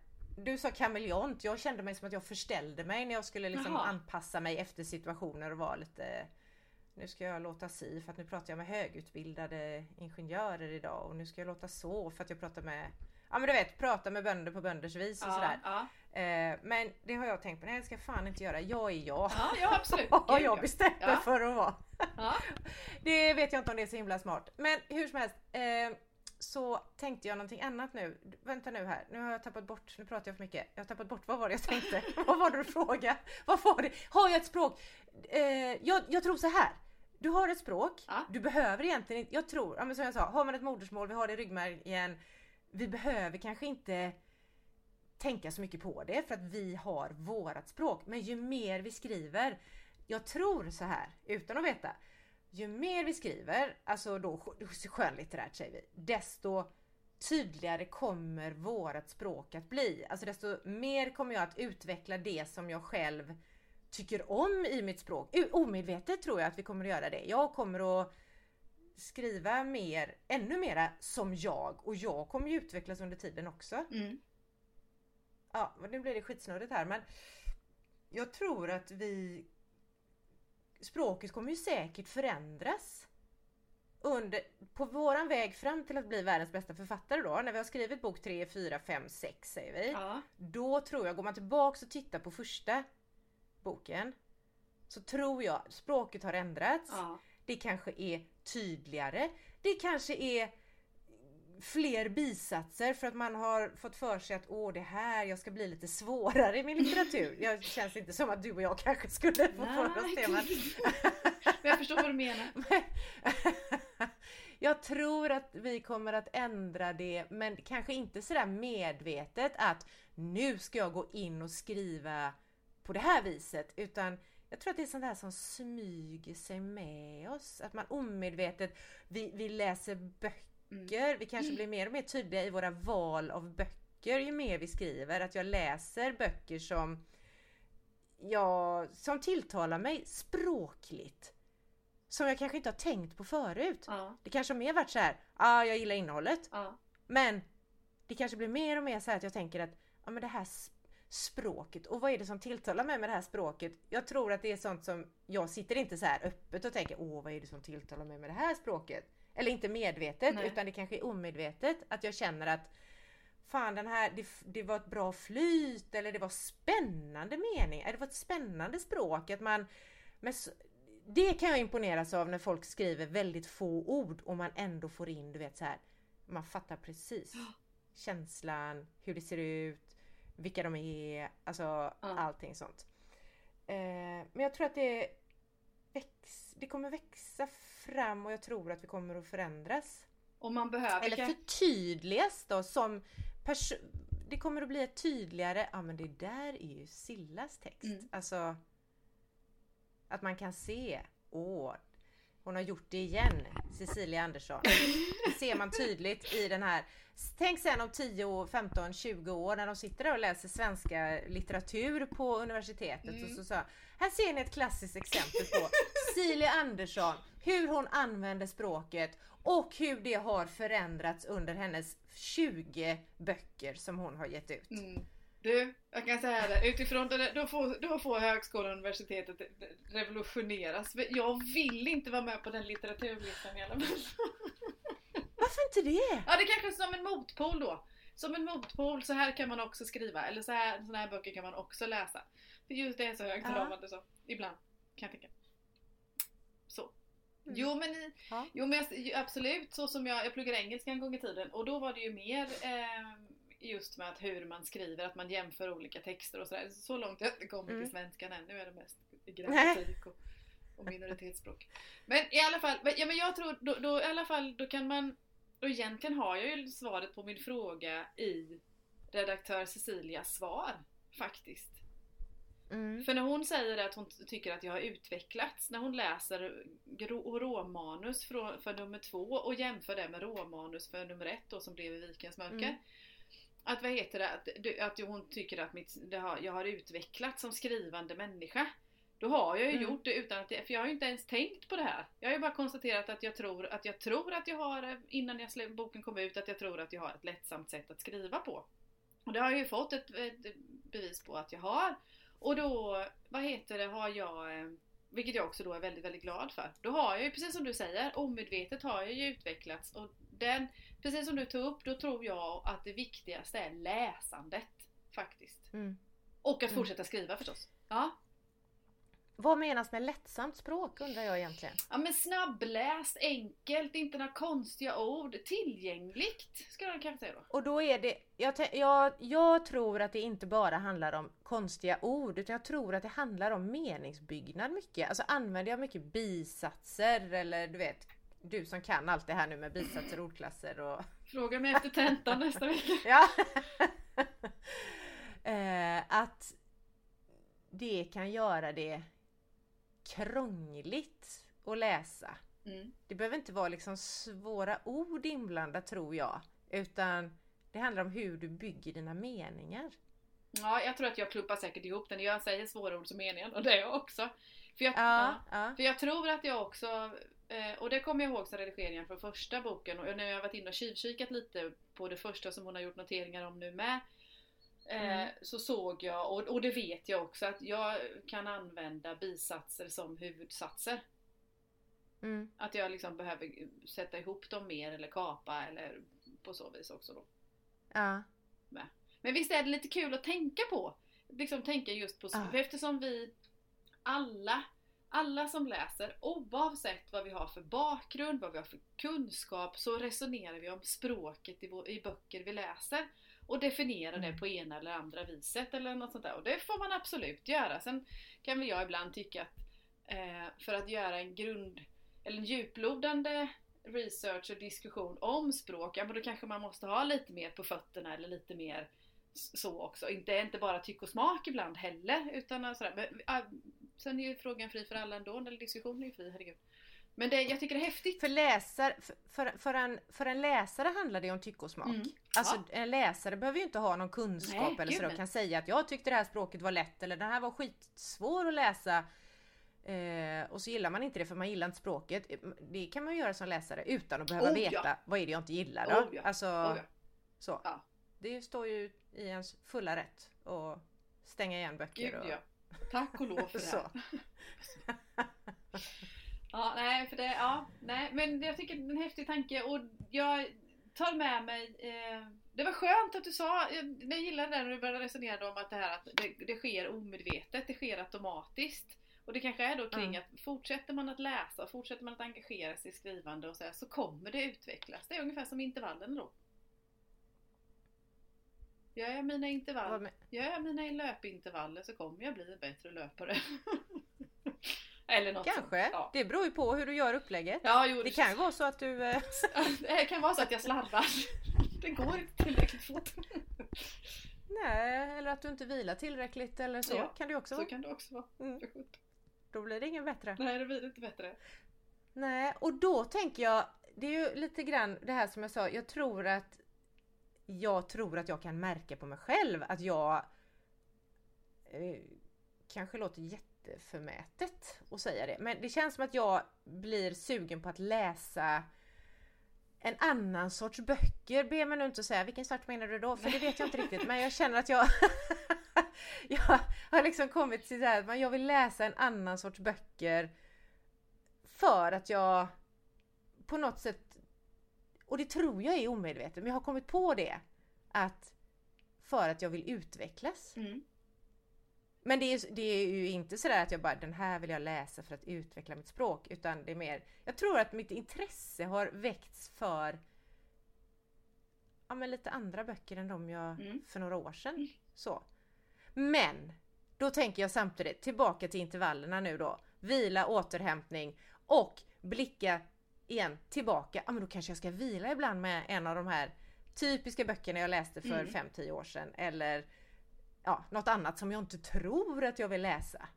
du sa kameleont, jag kände mig som att jag förställde mig när jag skulle liksom Jaha. anpassa mig efter situationer och vara lite nu ska jag låta si för att nu pratar jag med högutbildade ingenjörer idag och nu ska jag låta så för att jag pratar med Ja men du vet, prata med bönder på bönders vis och ja, sådär. ja. Eh, men det har jag tänkt på, nej det ska jag fan inte göra. Jag är jag. Ja, ja absolut. Gud, jag ja. bestämt mig Ja. för att vara. Det vet jag inte om det är så himla smart. Men hur som helst. Eh, så tänkte jag någonting annat nu. Vänta nu här. Nu har jag tappat bort. Nu pratar jag för mycket. Jag har tappat bort. Vad var det jag tänkte? vad var det du frågade? Vad var det? Har jag ett språk? Eh, jag, jag tror så här. Du har ett språk. Ja. Du behöver egentligen inte. Jag tror, ja, men som jag sa. Har man ett modersmål, vi har det i ryggmärgen. Vi behöver kanske inte tänka så mycket på det för att vi har vårat språk. Men ju mer vi skriver, jag tror så här utan att veta. Ju mer vi skriver, alltså då sk- skönlitterärt säger vi, desto tydligare kommer vårat språk att bli. Alltså desto mer kommer jag att utveckla det som jag själv tycker om i mitt språk. Omedvetet tror jag att vi kommer att göra det. Jag kommer att skriva mer, ännu mera som jag och jag kommer ju utvecklas under tiden också. Mm. Ja, nu blir det skitsnurrigt här men jag tror att vi språket kommer ju säkert förändras under, på våran väg fram till att bli världens bästa författare då, när vi har skrivit bok 3, 4, 5, 6 säger vi. Ja. Då tror jag, går man tillbaks och tittar på första boken så tror jag språket har ändrats. Ja. Det kanske är tydligare. Det kanske är fler bisatser för att man har fått för sig att åh det här, jag ska bli lite svårare i min litteratur. Det känns inte som att du och jag kanske skulle få för oss det. Men... men jag förstår vad du menar. jag tror att vi kommer att ändra det men kanske inte sådär medvetet att nu ska jag gå in och skriva på det här viset utan jag tror att det är sånt där som smyger sig med oss. Att man omedvetet, vi, vi läser böcker, mm. vi kanske blir mer och mer tydliga i våra val av böcker ju mer vi skriver. Att jag läser böcker som, ja, som tilltalar mig språkligt. Som jag kanske inte har tänkt på förut. Ja. Det kanske har mer varit så här, ja ah, jag gillar innehållet. Ja. Men det kanske blir mer och mer så att jag tänker att ja, men det här språket. Och vad är det som tilltalar mig med det här språket? Jag tror att det är sånt som jag sitter inte så här öppet och tänker åh vad är det som tilltalar mig med det här språket? Eller inte medvetet Nej. utan det kanske är omedvetet att jag känner att fan den här, det, det, var ett bra flyt eller det var spännande mening, det var ett spännande språk. Att man, men det kan jag imponeras av när folk skriver väldigt få ord och man ändå får in, du vet så här, man fattar precis känslan, hur det ser ut, vilka de är, alltså ja. allting sånt. Eh, men jag tror att det, väx, det kommer växa fram och jag tror att vi kommer att förändras. Och man behöver Eller förtydligas då som Det kommer att bli ett tydligare, ja men det där är ju Sillas text. Mm. Alltså att man kan se, åh, hon har gjort det igen, Cecilia Andersson. Det ser man tydligt i den här. Tänk sen om 10, 15, 20 år när de sitter där och läser svenska litteratur på universitetet mm. och så, så här ser ni ett klassiskt exempel på Cecilia Andersson, hur hon använder språket och hur det har förändrats under hennes 20 böcker som hon har gett ut. Mm. Du, jag kan säga det, utifrån det, då får, då får högskolan och universitetet revolutioneras. Jag vill inte vara med på den litteraturlistan i alla fall. Varför inte det? Ja, det är kanske som en motpol då. Som en motpol, så här kan man också skriva. Eller så här, såna här böcker kan man också läsa. För just det är så högtravande ja. så. Ibland, kan jag tänka. Så. Mm. Jo men, ja. jo men absolut, så som jag, jag pluggade engelska en gång i tiden och då var det ju mer eh, just med att hur man skriver, att man jämför olika texter och sådär. Så långt har jag inte kommit mm. till svenskan än. Nu är det mest grammatik och, och minoritetsspråk. Men i alla fall, ja, men jag tror då, då, i alla fall, då kan man och egentligen har jag ju svaret på min fråga i redaktör Cecilias svar faktiskt. Mm. För när hon säger att hon tycker att jag har utvecklats när hon läser råmanus för, nummer två och jämför det med råmanus för nummer ett då som blev i Vikens mörker. Mm att vad heter det, att, att hon tycker att mitt, har, jag har utvecklats som skrivande människa. Då har jag ju mm. gjort det utan att, för jag har ju inte ens tänkt på det här. Jag har ju bara konstaterat att jag tror att jag tror att jag har, innan jag boken kom ut, att jag tror att jag har ett lättsamt sätt att skriva på. Och det har jag ju fått ett, ett bevis på att jag har. Och då, vad heter det, har jag, eh, vilket jag också då är väldigt, väldigt glad för. Då har jag ju, precis som du säger, omedvetet har jag ju utvecklats och den precis som du tog upp, då tror jag att det viktigaste är läsandet. Faktiskt. Mm. Och att mm. fortsätta skriva förstås. Ja. Vad menas med lättsamt språk undrar jag egentligen? Ja men snabbläst, enkelt, inte några konstiga ord, tillgängligt skulle jag kanske säga då. Och då är det, jag, jag, jag tror att det inte bara handlar om konstiga ord utan jag tror att det handlar om meningsbyggnad mycket. Alltså använder jag mycket bisatser eller du vet du som kan allt det här nu med bisatser och ordklasser och... Fråga mig efter tentan nästa vecka. ja. eh, att det kan göra det krångligt att läsa. Mm. Det behöver inte vara liksom svåra ord inblandat tror jag. Utan det handlar om hur du bygger dina meningar. Ja, jag tror att jag klumpar säkert ihop den. Jag säger svåra ord som meningen och det är jag också. För jag, ja, ja. För jag tror att jag också och det kommer jag ihåg som redigeringen från första boken och när jag varit inne och tjuvkikat lite på det första som hon har gjort noteringar om nu med eh, mm. Så såg jag, och, och det vet jag också, att jag kan använda bisatser som huvudsatser. Mm. Att jag liksom behöver sätta ihop dem mer eller kapa eller på så vis också då. Ja. Men visst är det lite kul att tänka på? Liksom tänka just på, ja. eftersom vi alla alla som läser, oavsett vad vi har för bakgrund, vad vi har för kunskap, så resonerar vi om språket i, vår, i böcker vi läser och definierar det Mm. på ena eller andra viset eller något sånt där. Och det får man absolut göra. Sen kan väl jag ibland tycka att eh, för att göra en grund eller en djuplodande research och diskussion om språk, ja men då kanske man måste ha lite mer på fötterna eller lite mer så också. Inte, inte bara tyck och smak ibland heller. Utan sådär. Men, sen är ju frågan fri för alla ändå, eller diskussionen är ju fri, herregud. Men det, jag tycker det är häftigt. För, läsar, för, för, en, för en läsare handlar det om tycke och smak. Mm. Alltså en läsare behöver ju inte ha någon kunskap Nej, eller så de kan säga att jag tyckte det här språket var lätt eller den här var skitsvår att läsa. Eh, och så gillar man inte det för man gillar inte språket. Det kan man ju göra som läsare utan att behöva Oh, veta ja. vad är det jag inte gillar då. Oh, ja. Alltså, Oh, ja. så. Ja. Det står ju i ens fulla rätt att stänga igen böcker. Gud och... Tack och lov för det. Ja, nej, för det, ja, nej, men jag tycker det är en häftig tanke och jag tar med mig eh, det var skönt att du sa, jag, jag gillade det när du började resonera om att det här att det, det sker omedvetet, det sker automatiskt. Och det kanske är då kring Mm. att fortsätter man att läsa, fortsätter man att engagera sig i skrivande och så, här, så kommer det utvecklas. Det är ungefär som intervallen då. Gör jag mina med- gör jag mina löpintervaller så kommer jag bli en bättre löpare. Eller något Kanske. sånt. Ja. Det beror ju på hur du gör upplägget. Ja, jo, Det kan ju vara så att du... eh, det kan vara så att jag slarvar. Det går inte tillräckligt fort. Nej, eller att du inte vilar tillräckligt eller så Ja, kan det också Så vara. kan det också vara. Mm. Då blir det ingen bättre. Nej, det blir inte bättre. Nej, och då tänker jag, det är ju lite grann det här som jag sa, jag tror att jag tror att jag kan märka på mig själv att jag eh, kanske låter jätteförmätet att säga det, men det känns som att jag blir sugen på att läsa en annan sorts böcker. Be mig nu inte säga vilken sorts menar du då? För det vet jag inte riktigt men jag känner att jag Jag har liksom kommit till det här att jag vill läsa en annan sorts böcker för att jag på något sätt och det tror jag är omedvetet men jag har kommit på det att för att jag vill utvecklas. Mm. Men det är, det är ju inte sådär att jag bara den här vill jag läsa för att utveckla mitt språk utan det är mer Jag tror att mitt intresse har väckts för Ja men lite andra böcker än de jag Mm. för några år sedan så. Men då tänker jag samtidigt tillbaka till intervallerna nu då. Vila, återhämtning och blicka igen tillbaka. Ja men då kanske jag ska vila ibland med en av de här typiska böckerna jag läste för Mm. 5-10 år sedan eller ja, något annat som jag inte tror att jag vill läsa.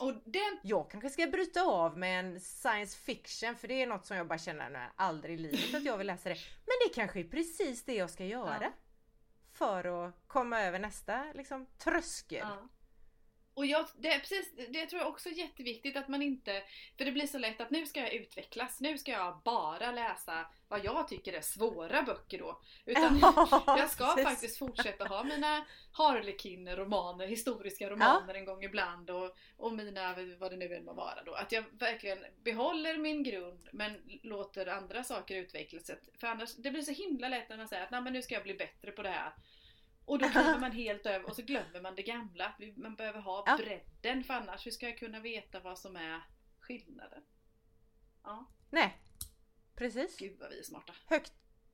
Och den... Jag kanske ska bryta av med en science fiction för det är något som jag bara känner nej, aldrig i livet att jag vill läsa det. Men det kanske är precis det jag ska göra. Ja. För att komma över nästa liksom, tröskel. Ja. Och jag, det, är precis, det tror jag också är jätteviktigt att man inte... För det blir så lätt att nu ska jag utvecklas, nu ska jag bara läsa vad jag tycker är svåra böcker då. Utan jag ska precis. faktiskt fortsätta ha mina Harlequin-romaner, historiska romaner en gång ibland och, och mina, vad det nu än må vara då. Att jag verkligen behåller min grund men låter andra saker utvecklas. För annars, det blir så himla lätt när man säger att Nej, men nu ska jag bli bättre på det här. Och då kliver man helt över och så glömmer man det gamla. Man behöver ha Ja. bredden för annars hur ska jag kunna veta vad som är skillnaden? Ja, Nej, precis. gud vad vi är smarta. Högt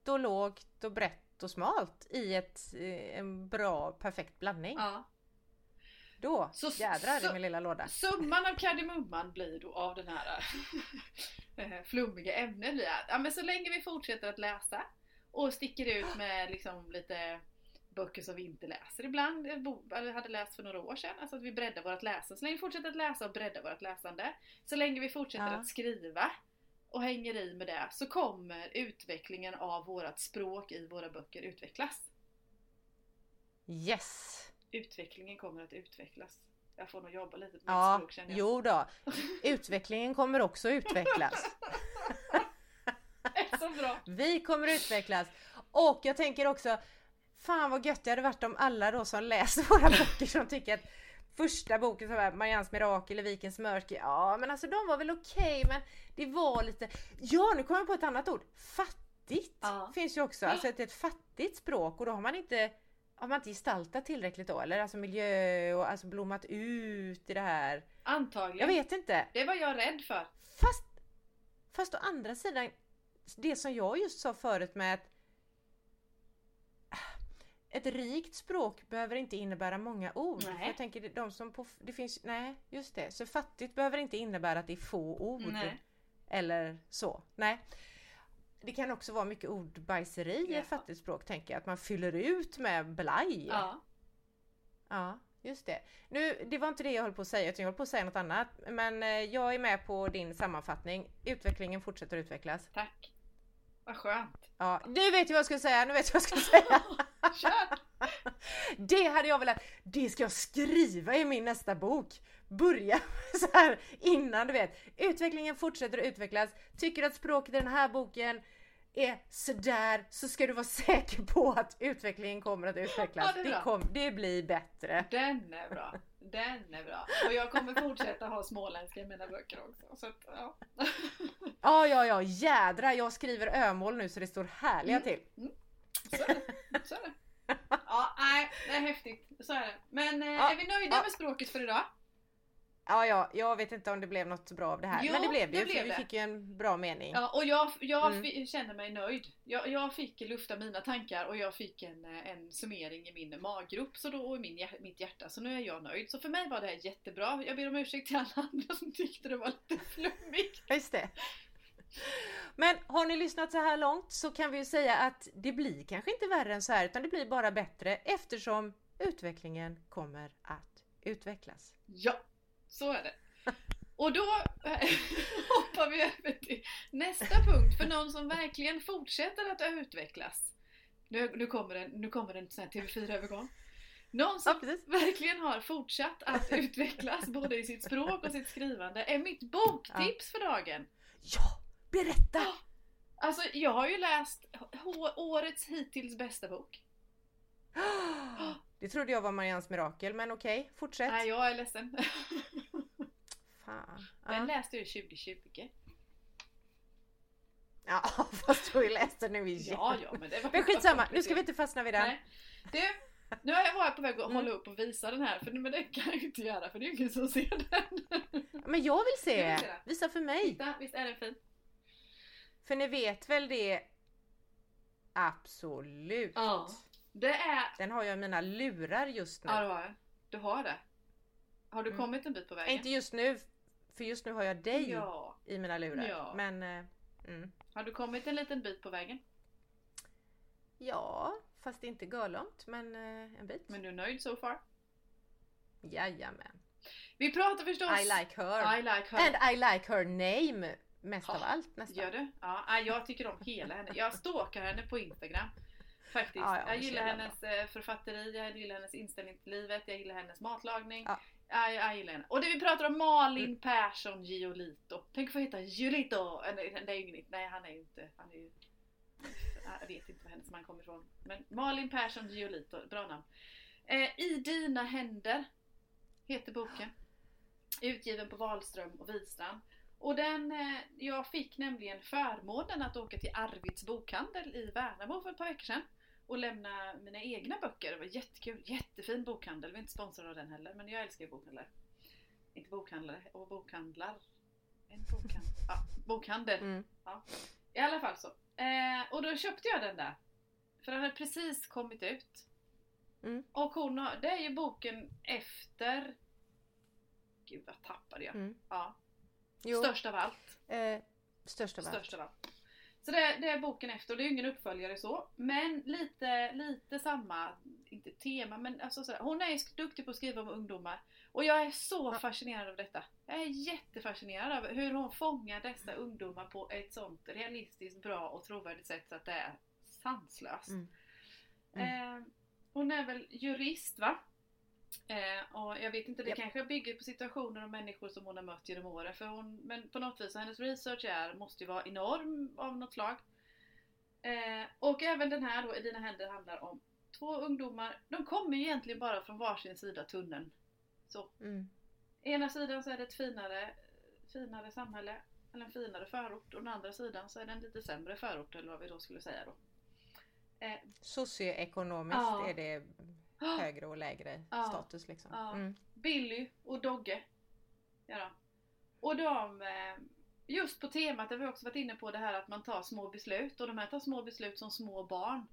och lågt och brett och smalt i ett, eh, en bra perfekt blandning. Ja. Då Så- jädrar så- i min lilla låda. Summan av kardemumman blir då av den här eh, flummiga att ja, men så länge vi fortsätter att läsa och sticker ut med liksom lite böcker som vi inte läser ibland, eller hade läst för några år sedan, alltså att vi breddar vårt läsande. Så länge vi fortsätter att läsa och bredda vårt läsande, så länge vi fortsätter Ja. att skriva och hänger i med det, så kommer utvecklingen av vårt språk i våra böcker utvecklas. Yes! Utvecklingen kommer att utvecklas. Jag får nog jobba lite mitt Ja, språk känner jag. jo då. Utvecklingen kommer också utvecklas. Så bra! Vi kommer utvecklas. Och jag tänker också, fan vad gött det hade varit om alla då som läser våra böcker som tycker att första boken som var Mariannes mirakel eller Vikens mörker, ja men alltså de var väl okej men det var lite, ja nu kommer jag på ett annat ord, fattigt Ja. finns ju också, alltså ett, ett fattigt språk och då har man inte har man inte gestaltat tillräckligt då eller? Alltså miljö och alltså blommat ut i det här. Antagligen. Jag vet inte. Det var jag rädd för. Fast, fast å andra sidan, det som jag just sa förut med att ett rikt språk behöver inte innebära många ord. Nej. Jag tänker de som på, det finns, nej just det. Så fattigt behöver inte innebära att det är få ord. Nej. Eller så. Nej. Det kan också vara mycket ordbajseri i Ja. ett fattigt språk tänker jag. Att man fyller ut med blaj. Ja. Ja, just det. Nu, det var inte det jag höll på att säga utan jag höll på att säga något annat. Men eh, jag är med på din sammanfattning. Utvecklingen fortsätter utvecklas. Tack. Vad skönt. Ja, nu vet jag vad jag ska säga, nu vet jag vad jag ska säga. Kör! Det hade jag velat, det ska jag skriva i min nästa bok. Börja så här innan du vet. Utvecklingen fortsätter att utvecklas. Tycker att språket i den här boken är sådär så ska du vara säker på att utvecklingen kommer att utvecklas. Ja, det det, kom, det blir bättre. Den är bra. Den är bra. Och jag kommer fortsätta ha småländska i mina böcker också. Så att, ja. Ja, ja, ja, jädra. Jag skriver ömål nu så det står härliga Mm. till. Så är det. Så är det. Ja, nej, det är häftigt. Så är det. Men eh, Ja, är vi nöjda ja. med språket för idag? Ja, ja, jag vet inte om det blev något bra av det här. Jo, men det blev det, ju blev för vi det. fick ju en bra mening. Ja, och jag, jag Mm. känner mig nöjd. Jag, jag fick lufta mina tankar och jag fick en, eh, en summering i min maggrop så då, och i min, mitt hjärta, så nu är jag nöjd. Så för mig var det här jättebra. Jag ber om ursäkt till alla andra som tyckte det var lite flummigt. Just det. Men har ni lyssnat så här långt så kan vi ju säga att det blir kanske inte värre än så här utan det blir bara bättre eftersom utvecklingen kommer att utvecklas. Ja, så är det. Och då hoppar vi över till nästa punkt för någon som verkligen fortsätter att utvecklas. Nu, nu kommer en, nu kommer en sån här TV4-övergång. Någon Ja, som precis. verkligen har fortsatt att utvecklas både i sitt språk och sitt skrivande är mitt boktips för dagen. Ja, berätta! Alltså jag har ju läst årets hittills bästa bok. Det trodde jag var Marians mirakel men okej, fortsätt. Nej, jag är ledsen. Fan. Den läste jag 2020. ja, fast du har ju läst den nu igen. Ja, ja, men det var Men skitsamma, nu ska vi inte fastna vid den. Nej. Du, nu har jag på väg att Mm. hålla upp och visa den här, för, men det kan jag ju inte göra för det är ju ingen som ser den. Men jag vill se! Visa för mig! Titta, visst är den fin? För ni vet väl det? Absolut! Ja. Det är... Den har jag i mina lurar just nu. Ja, du har det. Du har det. Har du Mm. kommit en bit på vägen? Inte just nu, för just nu har jag dig Ja. i mina lurar. Ja. Men, eh, mm. Har du kommit en liten bit på vägen? ja, fast inte görlångt, men eh, en bit. Men du är nöjd so far? Jajamän. Vi pratar förstås... I like her. I like her. And I like her name mest Ja, av allt nästan. Gör du? Ja, jag tycker om hela henne. Jag stalkar henne på Instagram. Faktiskt. Ja, ja, jag så gillar hennes eh, författeri, jag gillar hennes inställning till livet, jag gillar hennes matlagning. Ja. Ja, jag gillar henne. Och det vi pratar om Malin Persson Giolito. Tänk att få heta Giolito! Eh, nej, Det är ju nej han är ju inte, han är ju... Jag vet inte var hennes man kommer ifrån. Men Malin Persson Giolito, bra namn. Eh, I dina händer heter boken. Utgiven på Wahlström och Widstrand. Och den, eh, jag fick nämligen förmånen att åka till Arvids bokhandel i Värnamo för ett par veckor sedan och lämna mina egna böcker. Det var jättekul, jättefin bokhandel. Vi är inte sponsrade av den heller, men jag älskar bokhandlar. Inte bokhandlare och bokhandlar. En bokhandel. Ja, bokhandel. Mm. I alla fall så. Eh, och då köpte jag den där. För den hade precis kommit ut. Mm. Och hon har, det är ju boken efter... Gud vad tappade jag. Mm. Ja. Jo, Störst av allt. eh, störst av allt. Störst av allt. Så det, det är boken efter och det är ju ingen uppföljare så. Men lite, lite samma, inte tema men alltså sådär. Hon är ju duktig på att skriva om ungdomar. Och jag är så fascinerad av detta. Jag är jättefascinerad av hur hon fångar dessa ungdomar på ett sånt realistiskt bra och trovärdigt sätt så att det är sanslöst. Mm. Eh, hon är väl jurist va? Eh, och jag vet inte, det Japp. kanske bygger på situationer och människor som hon har mött genom åren. För hon, men på något vis, hennes research är, måste ju vara enorm av något slag. Eh, och även den här då, I dina händer, handlar om två ungdomar. De kommer ju egentligen bara från varsin sida tunneln. Så. Mm. Ena sidan så är det ett finare, finare samhälle, eller en finare förort. Och den andra sidan så är det en lite sämre förort, eller vad vi då skulle säga då. Eh, Socioekonomiskt Ja. är det högre och lägre Ja. status liksom. Ja. Mm. Billy och Dogge. Ja, då. Och de, eh, just på temat, där vi också varit inne på det här att man tar små beslut och de här tar små beslut som små barn.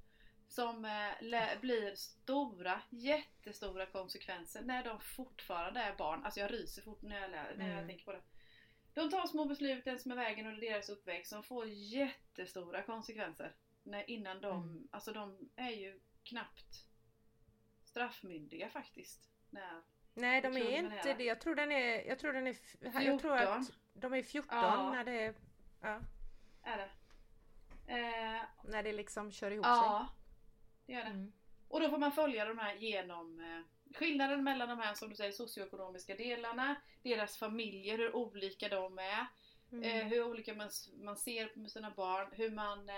Som eh, blir stora, jättestora konsekvenser när de fortfarande är barn. Alltså jag ryser fort när jag, när jag Mm. tänker på det. De tar små beslut längs med vägen under deras uppväxt som får jättestora konsekvenser. När, innan de, Mm. alltså de är ju knappt straffmyndiga faktiskt. När Nej de är inte det. Jag tror den är, jag tror den är, f- jag tror 14. att de är 14 Ja. när det, ja, är det. Eh, när det liksom kör ihop sig. ja, det gör det. Mm. Och då får man följa de här genom eh, skillnaden mellan de här som du säger socioekonomiska delarna, deras familjer, hur olika de är, Mm. eh, hur olika man, man ser på sina barn, hur man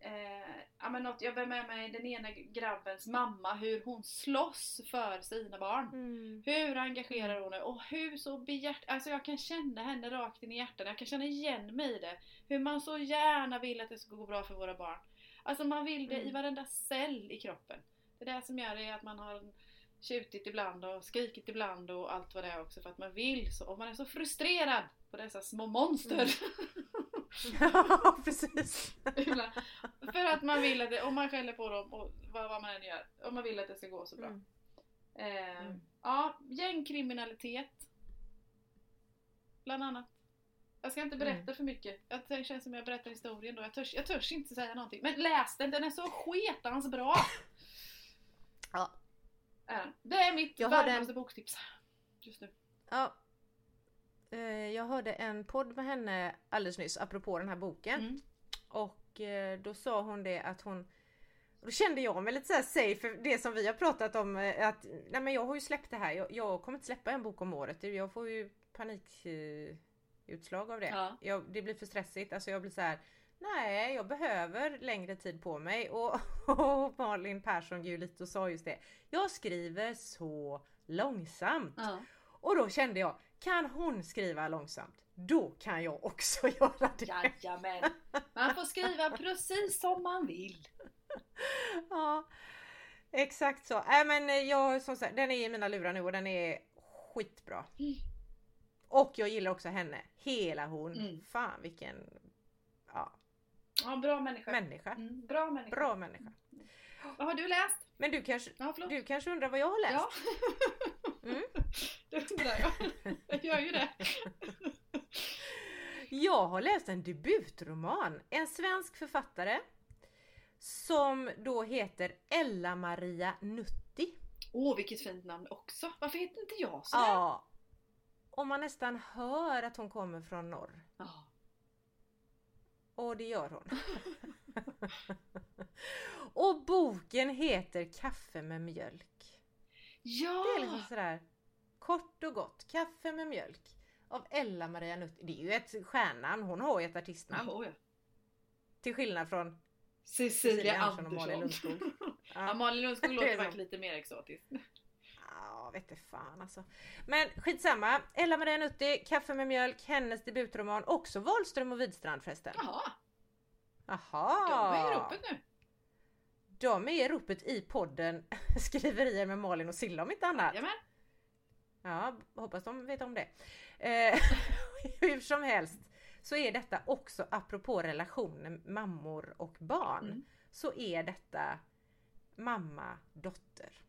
eh, ja, men något, jag var med mig den ena grabbens mamma, hur hon slåss för sina barn. Mm. Hur engagerar hon är och hur så begärt... Alltså jag kan känna henne rakt in i hjärtat. Jag kan känna igen mig i det. Hur man så gärna vill att det ska gå bra för våra barn. Alltså man vill det i Mm. varenda cell i kroppen. Det är det som gör det att man har tjutit ibland och skrikit ibland och allt vad det är också för att man vill så. Och man är så frustrerad på dessa små monster. ja precis. För att man vill att det, och man skäller på dem och vad, vad man än gör. Och man vill att det ska gå så bra. Mm. Eh, Mm. Ja, gängkriminalitet. Bland annat. Jag ska inte berätta Mm. för mycket. Jag- känns som jag berättar historien då. Jag törs, jag törs inte säga någonting. Men läs den, den är så sketans bra! Ja. Den. Det är mitt Jag varmaste boktips. Just nu. Ja. Eh, Jag hörde en podd med henne alldeles nyss apropå den här boken. Mm. Och eh, då sa hon det att hon då kände jag mig lite så här safe för det som vi har pratat om eh, att nej men jag har ju släppt det här. Jag, jag kommer inte släppa en bok om året. Jag får ju panikutslag utslag av det. Ja. Jag, det blir för stressigt. Alltså jag blir så här. Nej, jag behöver längre tid på mig och, och Malin Persson Giolito sa just det. Jag skriver så långsamt. Ja. Och då kände jag, kan hon skriva långsamt, då kan jag också göra det. Jajamän! Man får skriva precis som man vill. Ja, exakt så. Äh, men jag, som sagt, den är i mina lurar nu och den är skitbra. Mm. Och jag gillar också henne, hela hon. Mm. Fan vilken ja, Ja, bra människa. människa. Mm, bra människa. Bra människa. Vad har du läst? Men du kanske, Ja, du kanske undrar vad jag har läst? Ja. Mm. det undrar jag. Jag gör ju det. Jag har läst en debutroman. En svensk författare som då heter Ella-Maria Nutti. Åh, vilket fint namn också. Varför heter inte jag sådär? Ja. Och man nästan hör att hon kommer från norr. Ja. Och det gör hon. och boken heter Kaffe med mjölk. Ja! Det är liksom sådär kort och gott. Kaffe med mjölk. Av Ella-Maria Nutti. Det är ju ett stjärnnamn. Hon har ju ett artistnamn. Jaha, ja. Till skillnad från Cecilia Andersson och Malin. Lundskog. Ja, Malin Lundskog låter faktiskt lite mer exotiskt. Ja, vet inte fan alltså. Men skitsamma. Ella Maria Nutti, Kaffe med mjölk, hennes debutroman. Också Wahlström och Widstrand förresten. Jaha, Jaha! de är i ropet nu. De är i ropet i podden Skriverier med Malin och Silla om inte annat. Jajamän. Ja, hoppas de vet om det. Eh, hur som helst så är detta också apropå relationen mammor och barn. Mm. Så är detta mamma-dotter.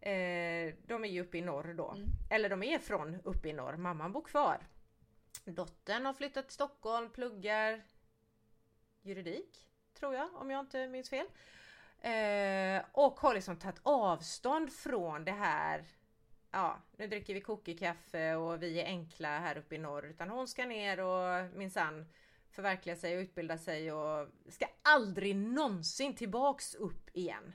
Eh, de är ju uppe i norr då. Mm. Eller de är från uppe i norr. Mamman bor kvar. Dottern har flyttat till Stockholm, pluggar juridik, tror jag, om jag inte minns fel. Eh, och har liksom tagit avstånd från det här Ja, nu dricker vi kokekaffe och vi är enkla här uppe i norr. Utan hon ska ner och minsann förverkliga sig och utbilda sig och ska aldrig någonsin tillbaks upp igen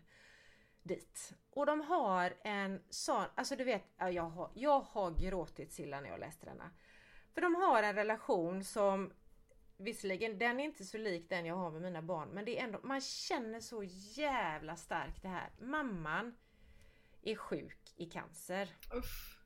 dit. Och de har en sån, alltså du vet, jag har, jag har gråtit Silla när jag läste denna. För de har en relation som Visserligen, den är inte så lik den jag har med mina barn men det är ändå, man känner så jävla starkt det här. Mamman är sjuk i cancer. Uff.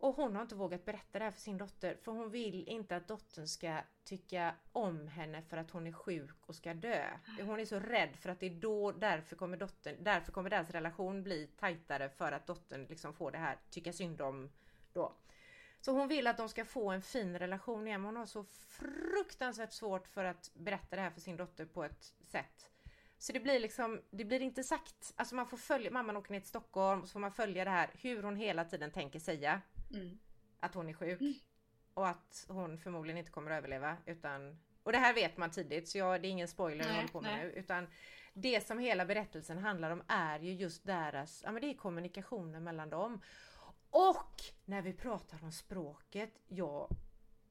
Och hon har inte vågat berätta det här för sin dotter för hon vill inte att dottern ska tycka om henne för att hon är sjuk och ska dö. Hon är så rädd för att det är då, därför kommer dottern, därför kommer deras relation bli tajtare för att dottern liksom får det här tycka synd om då. Så hon vill att de ska få en fin relation igen. men Hon har så fruktansvärt svårt för att berätta det här för sin dotter på ett sätt. Så det blir liksom, det blir inte sagt. Alltså man får följa, mamman åker ner till Stockholm och så får man följa det här hur hon hela tiden tänker säga Mm. att hon är sjuk. Mm. Och att hon förmodligen inte kommer att överleva utan och det här vet man tidigt så jag, det är ingen spoiler jag Nej, håller på med nej. nu utan det som hela berättelsen handlar om är ju just deras, ja men det är kommunikationen mellan dem. Och när vi pratar om språket, ja,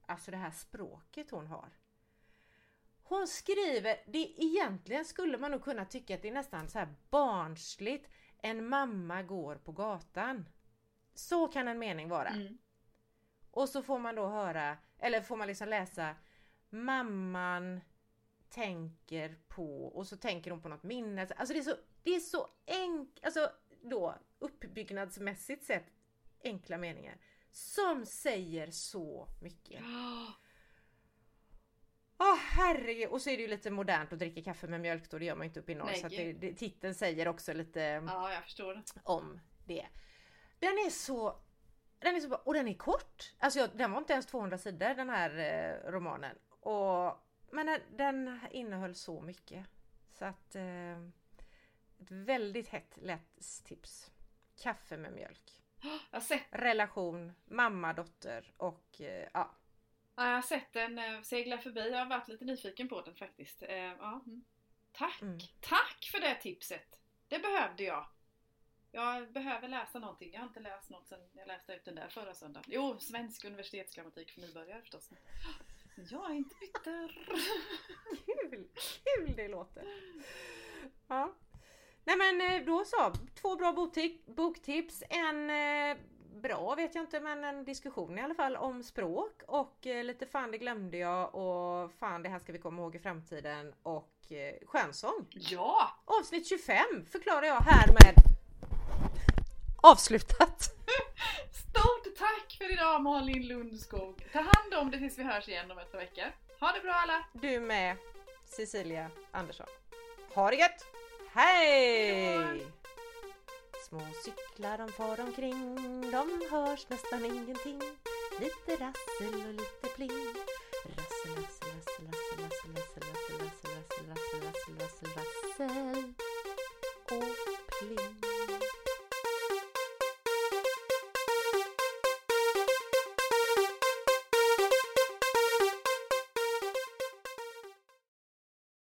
alltså det här språket hon har. Hon skriver, det egentligen skulle man nog kunna tycka att det är nästan så här barnsligt. En mamma går på gatan. Så kan en mening vara. Mm. Och så får man då höra, eller får man liksom läsa Mamman tänker på och så tänker hon på något minne. Alltså det är så, det är så enkelt, alltså då uppbyggnadsmässigt sett enkla meningar. Som säger så mycket. Ja. Åh herregud! Och så är det ju lite modernt att dricka kaffe med mjölk då, det gör man ju inte uppe i norr. Nej, Så det, det, titeln säger också lite ja, jag förstår om det. Den är så den är så bra och den är kort. Alltså jag, den var inte ens 200 sidor den här eh, romanen. Och, men den, den innehöll så mycket. Så att eh, ett väldigt hett lätt tips. Kaffe med mjölk. Jag har sett, Relation, mamma, dotter och eh, ja. ja, jag har sett den eh, segla förbi. Jag har varit lite nyfiken på den faktiskt. Eh, ja. mm. Tack! Mm. Tack för det tipset! Det behövde jag. Jag behöver läsa någonting. Jag har inte läst något sedan jag läste ut den där förra söndagen. Jo, svensk universitetsgrammatik för nybörjare förstås. Men jag är inte bitter. Kul! Kul det låter! Ja. Nej men eh, då så, två bra bokti- boktips, en eh, bra vet jag inte men en diskussion i alla fall om språk och eh, lite fan det glömde jag och fan det här ska vi komma ihåg i framtiden och skönsång. Ja! Avsnitt 25 förklarar jag härmed avslutat. Stort tack för idag Malin Lundskog. Ta hand om det tills vi hörs igen om ett par veckor. Ha det bra alla! Du med Cecilia Andersson. Ha det gött! Hej! Hej Små cyklar de far omkring, de hörs nästan ingenting. Lite rassel och lite pling.